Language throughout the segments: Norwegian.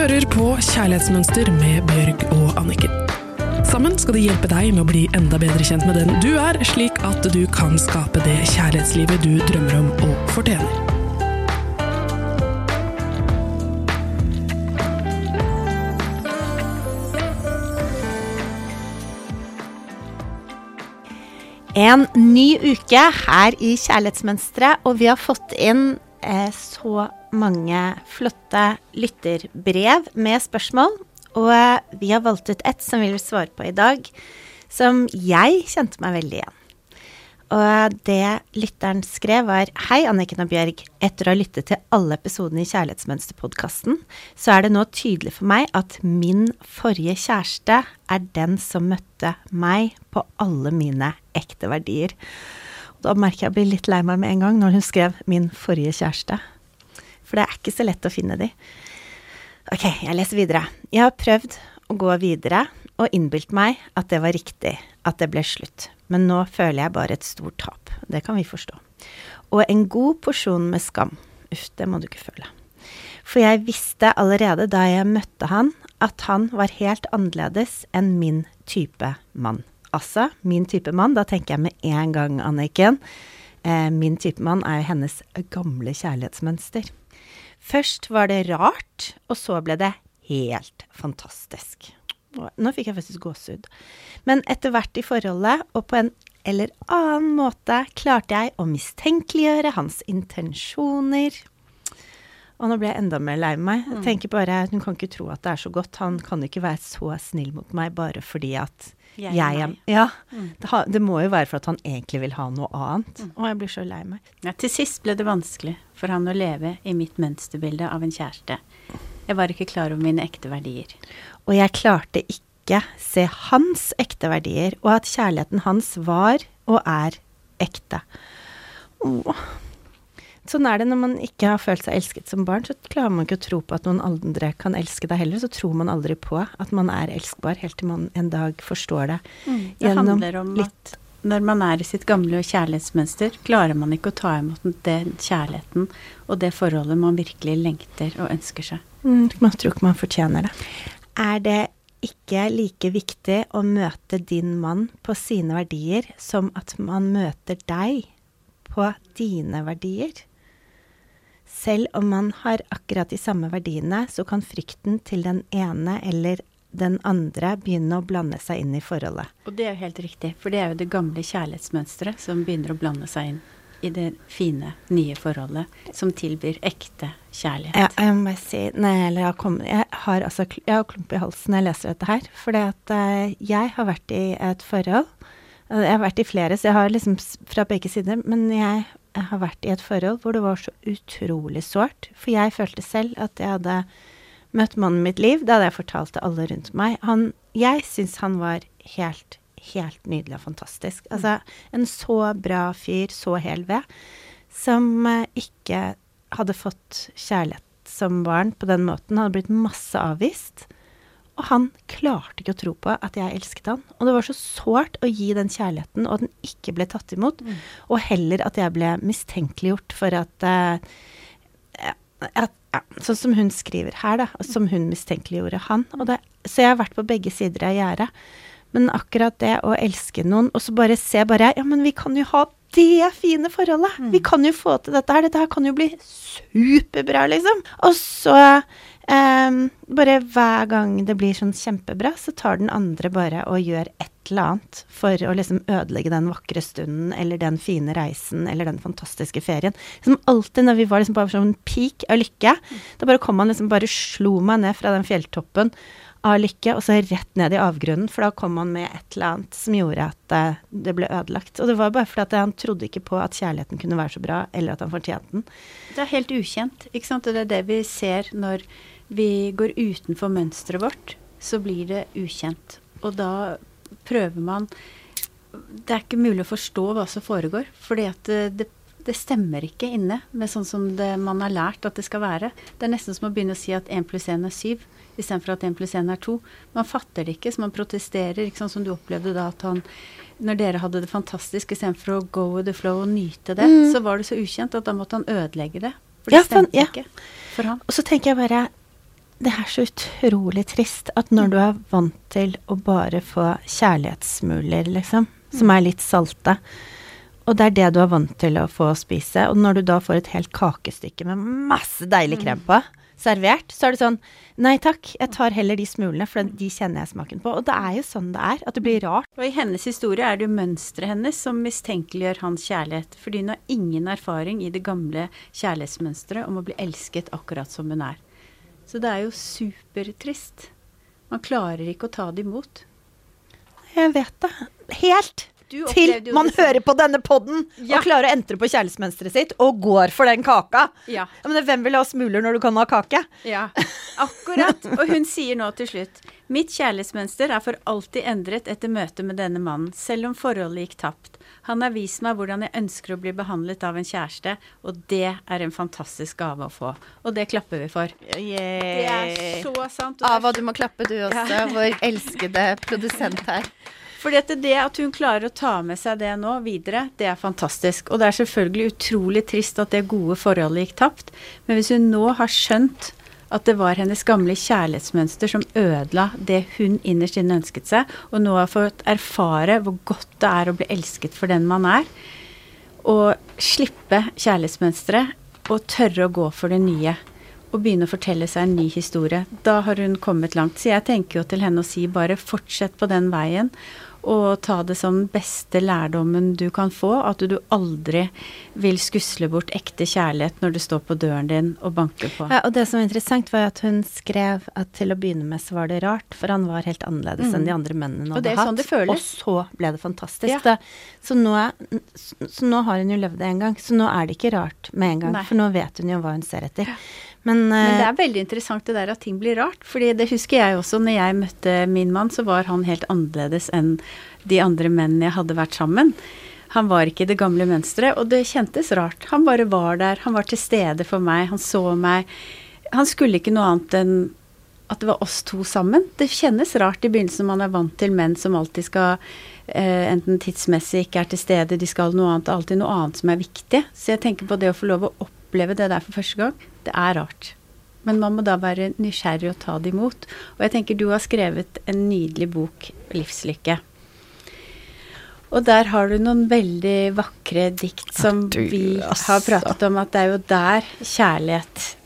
hører på Kjærlighetsmønster med Bjørg og Anniken. Sammen skal de hjelpe deg med å bli enda bedre kjent med den du er, slik at du kan skape det kjærlighetslivet du drømmer om og fortjener. En ny uke her i Kjærlighetsmønsteret, og vi har fått inn eh, så mange flotte lytterbrev med spørsmål. Og eh, vi har valgt ut ett som vi vil svare på i dag, som jeg kjente meg veldig igjen. Og det lytteren skrev, var Hei, Anniken og Bjørg. Etter å ha lyttet til alle episodene i Kjærlighetsmønsterpodkasten, så er det nå tydelig for meg at min forrige kjæreste er den som møtte meg på alle mine ekte verdier. Da merker jeg å bli litt lei meg med en gang når hun skrev 'min forrige kjæreste'. For det er ikke så lett å finne de. Ok, jeg leser videre. Jeg har prøvd å gå videre og innbilt meg at det var riktig, at det ble slutt. Men nå føler jeg bare et stort tap. Det kan vi forstå. Og en god porsjon med skam. Uff, det må du ikke føle. For jeg visste allerede da jeg møtte han, at han var helt annerledes enn min type mann. Altså, min type mann, da tenker jeg med en gang, Anniken. Eh, min type mann er hennes gamle kjærlighetsmønster. Først var det rart, og så ble det helt fantastisk. Nå fikk jeg faktisk gåsehud. Men etter hvert i forholdet, og på en eller annen måte, klarte jeg å mistenkeliggjøre hans intensjoner. Og nå ble jeg enda mer lei meg. Jeg tenker bare, Hun kan ikke tro at det er så godt. Han kan ikke være så snill mot meg bare fordi at Jeg jeg, er. Ja. Det, ha, det må jo være for at han egentlig vil ha noe annet. Og jeg blir så lei meg. Ja, til sist ble det vanskelig for han å leve i mitt mønsterbilde av en kjæreste. Jeg var ikke klar over mine ekte verdier. Og jeg klarte ikke se hans ekte verdier, og at kjærligheten hans var og er ekte. Åh. Sånn er det når man ikke har følt seg elsket som barn, så klarer man ikke å tro på at noen andre kan elske deg heller. Så tror man aldri på at man er elskbar, helt til man en dag forstår det. Det handler om litt- at når man er i sitt gamle kjærlighetsmønster, klarer man ikke å ta imot den kjærligheten og det forholdet man virkelig lengter og ønsker seg. Mm, Man tror ikke man fortjener det. Er det ikke like viktig å møte din mann på sine verdier som at man møter deg på dine verdier? Selv om man har akkurat de samme verdiene, så kan frykten til den ene eller den andre begynne å blande seg inn i forholdet. Og det er jo helt riktig, for det er jo det gamle kjærlighetsmønsteret som begynner å blande seg inn i det fine, nye forholdet som tilbyr ekte kjærlighet. Ja, jeg må bare si nei, eller jeg, har kommet, jeg har altså jeg har klump i halsen når jeg leser dette her. For jeg har vært i et forhold. eh, Jeg har vært i flere, så jeg har liksom fra begge sider. Men jeg, jeg har vært i et forhold hvor det var så utrolig sårt. For jeg følte selv at jeg hadde møtt mannen mitt liv. Det hadde jeg fortalt til alle rundt meg. Han, jeg syns han var helt, helt nydelig og fantastisk. Altså en så bra fyr, så hel ved, som eh, ikke hadde fått kjærlighet som barn på den måten. Han hadde blitt masse avvist. Og han klarte ikke å tro på at jeg elsket han. Og det var så sårt å gi den kjærligheten, og at den ikke ble tatt imot. Og heller at jeg ble mistenkeliggjort for at, uh, at ja, Sånn som hun skriver her, da. Som hun mistenkeliggjorde han. Det, så jeg har vært på begge sider av gjerdet. Men akkurat det å elske noen, og så bare se bare Ja, men vi kan jo ha det fine forholdet. Vi kan jo få til dette her. Dette her kan jo bli superbra, liksom. Og så ehm, bare hver gang det blir sånn kjempebra, så tar den andre bare og gjør et eller annet for å liksom ødelegge den vakre stunden, eller den fine reisen, eller den fantastiske ferien. Som alltid når vi var liksom på sånn peak av lykke, da bare kom han liksom bare slo meg ned fra den fjelltoppen av lykke, og så rett ned i avgrunnen, for da kom han med et eller annet som gjorde at uh, det ble ødelagt. Og det var bare fordi han trodde ikke på at kjærligheten kunne være så bra, eller at han fortjente den. Det er helt ukjent, ikke sant? Og det er det vi ser når vi går utenfor mønsteret vårt, så blir det ukjent. Og da prøver man Det er ikke mulig å forstå hva som foregår, fordi at det, det, det stemmer ikke inne med sånn som det, man har lært at det skal være. Det er nesten som å begynne å si at 1 pluss 1 er 7, istedenfor at 1 pluss 1 er 2. Man fatter det ikke, så man protesterer, ikke sånn som du opplevde da at han når dere hadde det fantastisk, istedenfor å go with the flow og nyte det, så var det så ukjent at da måtte han ødelegge det. For det Ja, stemte ja. ikke for han. Og så tenker jeg bare det er så utrolig trist at når du er vant til å bare få kjærlighetssmuler, liksom, som er litt salte, og det er det du er vant til å få spise, og når du da får et helt kakestykke med masse deilig krem på, servert, så er det sånn Nei takk, jeg tar heller de smulene, for de kjenner jeg smaken på. Og det er jo sånn det er, at det blir rart. Og i hennes historie er det jo mønsteret hennes som mistenkeliggjør hans kjærlighet. Fordi hun har ingen erfaring i det gamle kjærlighetsmønsteret om å bli elsket akkurat som hun er. Så det er jo supertrist. Man klarer ikke å ta det imot. Jeg vet det. Helt. Du Til man det hører på denne podden Ja. og klarer å entre på kjærlighetsmønsteret sitt og går for den kaka. Ja. Ja, men hvem vil ha smuler når du kan ha kake? Ja, akkurat. Og hun sier nå til slutt Mitt kjærlighetsmønster er for alltid endret etter møtet med denne mannen, selv om forholdet gikk tapt. Han har vist meg hvordan jeg ønsker å bli behandlet av en kjæreste, og det er en fantastisk gave å få. Og det klapper vi for. Det er så sant. Ava, du må klappe du også, vår elskede produsent her. Fordi at det at hun klarer å ta med seg det nå videre, det er fantastisk. Og det er selvfølgelig utrolig trist at det gode forholdet gikk tapt. Men hvis hun nå har skjønt at det var hennes gamle kjærlighetsmønster som ødela det hun innerst inne ønsket seg, og nå har fått erfare hvor godt det er å bli elsket for den man er, og slippe kjærlighetsmønsteret og tørre å gå for det nye. Og begynne å fortelle seg en ny historie. Da har hun kommet langt. Så jeg tenker jo til henne å si bare fortsett på den veien. Og ta det som beste lærdommen du kan få. At du aldri vil skusle bort ekte kjærlighet når du står på døren din og banker på. Ja, og det som var interessant, var at hun skrev at til å begynne med så var det rart, for han var helt annerledes enn de andre mennene hun Mm. Og det hadde hatt. sånn det føles. Og så ble det fantastisk. Ja. Så, nå, er- så nå har hun jo levd det en gang, så nå er det ikke rart med en gang. Nei. For nå vet hun jo hva hun ser etter. Men, Men det eh, er veldig interessant det der at ting blir rart. fordi det husker jeg også. Når jeg møtte min mann, så var han helt annerledes enn de andre mennene jeg hadde vært sammen. Han var ikke i det gamle mønsteret, og det kjentes rart. Han bare var der. Han var til stede for meg. Han så meg. Han skulle ikke noe annet enn at det var oss to sammen. Det kjennes rart i begynnelsen når man er vant til menn som alltid skal eh, enten tidsmessig ikke er til stede, de skal noe annet, det er alltid noe annet som er viktig. Så jeg tenker på det å få lov å oppleve det der for første gang, det er rart. Men man må da være nysgjerrig og ta det imot. Og jeg tenker du har skrevet en nydelig bok, 'Livslykke'. Og der har du noen veldig vakre dikt som Du, vi altså. har pratet om at det er jo der kjærlighet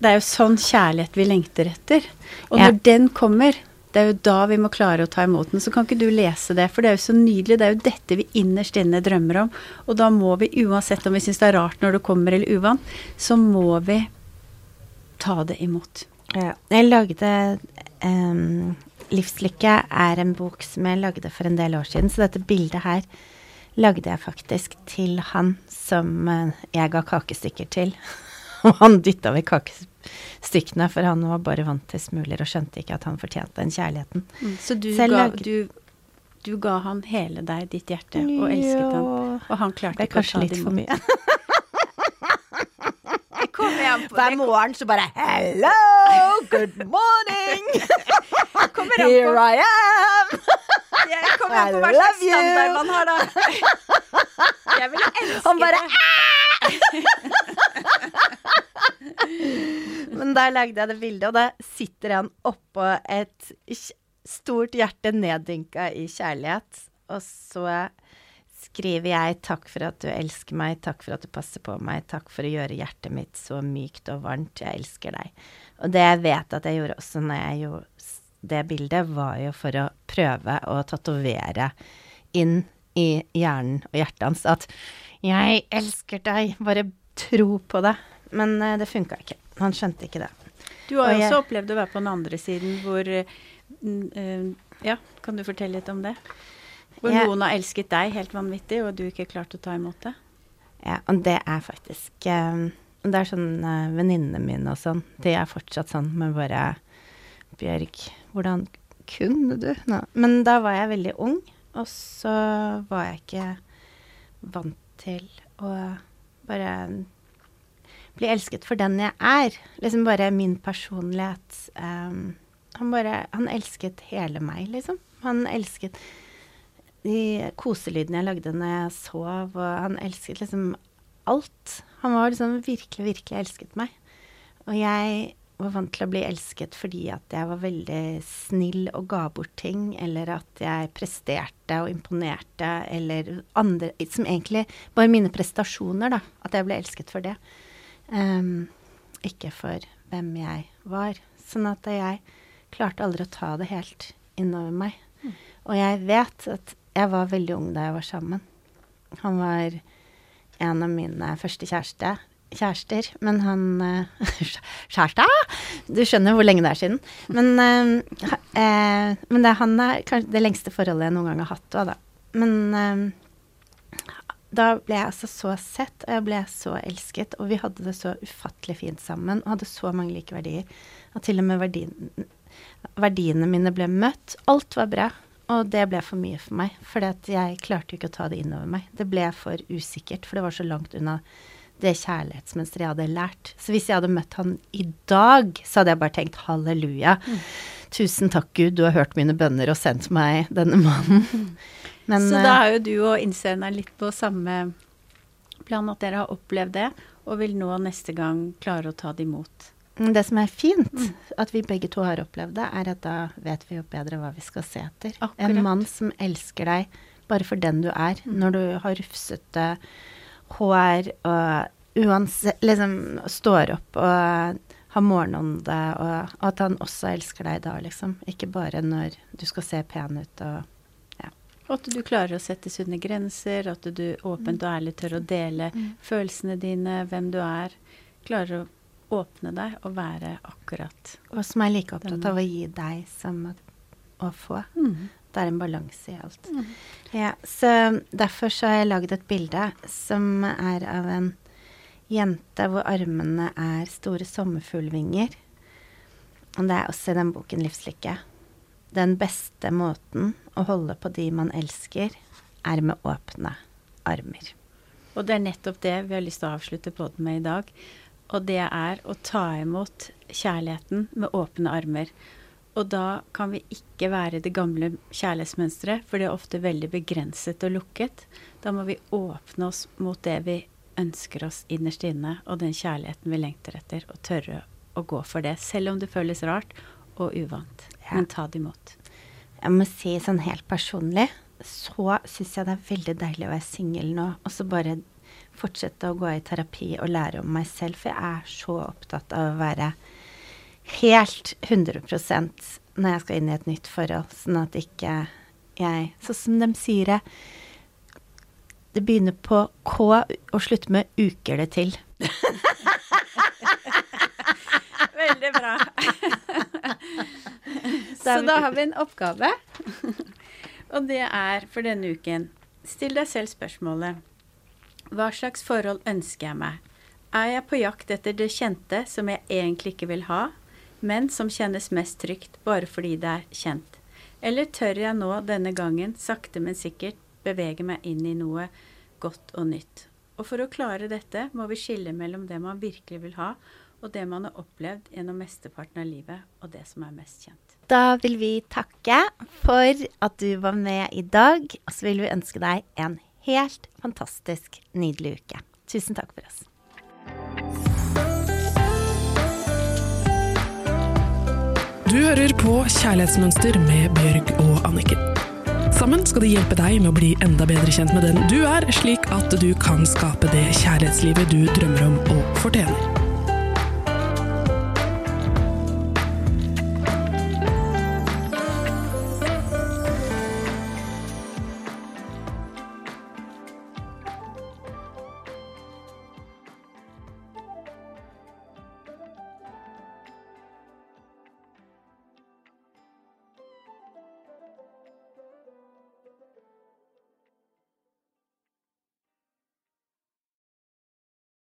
Det er jo sånn kjærlighet vi lengter etter. Og Ja. når den kommer, det er jo da vi må klare å ta imot den. Så kan ikke du lese det, for det er jo så nydelig. Det er jo dette vi innerst inne drømmer om. Og da må vi, uansett om vi syns det er rart når det kommer eller uvant, så må vi ta det imot. Ja. Jeg lagde um, 'Livslykke' er en bok som jeg lagde for en del år siden, så dette bildet her lagde jeg faktisk til han som eh, jeg ga kakestykker til. Og han dytta ved kakestykkene, for han var bare vant til smuler og skjønte ikke at han fortjente den kjærligheten. Så du Selv ga, du, du ga han hele deg, ditt hjerte, og elsket han. Og han klarte er ikke å ta det litt for imot. mye. Det kommer an på. Hver morgen så bare Hello, good morning! Here. I am! Jeg kommer an på hva slags standard man har, da. Jeg ville elsket Han bare det. Men der lagde jeg det bildet, og da sitter han oppå et stort hjerte neddynka i kjærlighet. Og så skriver jeg 'takk for at du elsker meg, takk for at du passer på meg', 'takk for å gjøre hjertet mitt så mykt og varmt, jeg elsker deg'. Og det jeg vet at jeg gjorde også når jeg gjorde det bildet, var jo for å prøve å tatovere inn i hjernen og hjertet hans at 'jeg elsker deg', bare tro på det. Men eh, det funka ikke. Han skjønte ikke det. Du har Og også jeg- opplevd å være på den andre siden hvor eh, eh, Ja, kan du fortelle litt om det? Hvor Jeg- noen har elsket deg helt vanvittig, og du ikke klarte å ta imot det? Ja, og det er faktisk eh, Det er sånn uh, venninnene mine og sånn, de er fortsatt sånn, men bare Bjørg, hvordan kunne du? Nå. Men da var jeg veldig ung, og så var jeg ikke vant til å bare bli elsket for den jeg er. Liksom bare min personlighet. Um, han bare Han elsket hele meg, liksom. Han elsket de koselydene jeg lagde når jeg sov, og han elsket liksom alt. Han var liksom virkelig, virkelig elsket meg. Og jeg var vant til å bli elsket fordi at jeg var veldig snill og ga bort ting, eller at jeg presterte og imponerte, eller andre Som egentlig bare mine prestasjoner, da. At jeg ble elsket for det. Um, ikke for hvem jeg var. Sånn at jeg klarte aldri å ta det helt innover meg. Mm. Og jeg vet at jeg var veldig ung da jeg var sammen. Han var en av mine første kjæreste, kjærester, men han uh, Kjæreste? Du skjønner hvor lenge det er siden. Men, uh, uh, men det, han er kanskje det lengste forholdet jeg noen gang har hatt òg, da. Men da ble jeg altså så sett, og jeg ble så elsket, og vi hadde det så ufattelig fint sammen, og hadde så mange like verdier. Og til og med verdien, verdiene mine ble møtt. Alt var bra. Og det ble for mye for meg, for jeg klarte jo ikke å ta det innover meg. Det ble for usikkert, for det var så langt unna det kjærlighetsmønsteret jeg hadde lært. Så hvis jeg hadde møtt han i dag, så hadde jeg bare tenkt halleluja. Mm. Tusen takk, Gud, du har hørt mine bønner og sendt meg denne mannen. Mm. Men, så da er jo du og innsenderen litt på samme plan, at dere har opplevd det, og vil nå neste gang klare å ta det imot. Det som er fint, mm. at vi begge to har opplevd det, er at da vet vi jo bedre hva vi skal se etter. Akkurat. En mann som elsker deg bare for den du er. Mm. Når du har rufsete hår og uansett Liksom står opp og har morgenånde, og, og, at han også elsker deg da, liksom. Ikke bare når du skal se pen ut og. At du klarer å sette sunne grenser, at du åpent og ærlig tør å dele mm. følelsene dine, hvem du er. Klarer å åpne deg og være akkurat Og som er like opptatt av å gi deg som å få. Mm. Det er en balanse i alt. Mm. Ja, så derfor så har jeg laget et bilde som er av en jente hvor armene er store sommerfuglvinger. Og det er også i den boken 'Livslykke'. Den beste måten å holde på de man elsker, er med åpne armer. Og det er nettopp det vi har lyst til å avslutte podden med i dag. Og det er å ta imot kjærligheten med åpne armer. Og da kan vi ikke være det gamle kjærlighetsmønsteret, for det er ofte veldig begrenset og lukket. Da må vi åpne oss mot det vi ønsker oss innerst inne, og den kjærligheten vi lengter etter, og tørre å gå for det. Selv om det føles rart og uvant. Ja. Men ta det imot. Jeg må si sånn helt personlig, så syns jeg det er veldig deilig å være singel nå, og så bare fortsette å gå i terapi og lære om meg selv, for jeg er så opptatt av å være helt 100% når jeg skal inn i et nytt forhold, sånn at ikke jeg Sånn som de sier det Det begynner på K og slutter med 'uker det til'. Veldig bra. Så da har vi en oppgave. Og det er for denne uken Still deg selv spørsmålet hva slags forhold ønsker jeg meg? Er jeg på jakt etter det kjente som jeg egentlig ikke vil ha, men som kjennes mest trygt bare fordi det er kjent? Eller tør jeg nå denne gangen, sakte, men sikkert, bevege meg inn i noe godt og nytt? Og for å klare dette må vi skille mellom det man virkelig vil ha, og det man har opplevd gjennom mesteparten av livet, og det som er mest kjent. Da vil vi takke for at du var med i dag, og så vil vi ønske deg en helt fantastisk nydelig uke. Tusen takk for oss. Du hører på Kjærlighetsmønster med Bjørg og Anniken. Sammen skal de hjelpe deg med å bli enda bedre kjent med den du er, slik at du kan skape det kjærlighetslivet du drømmer om og fortjener.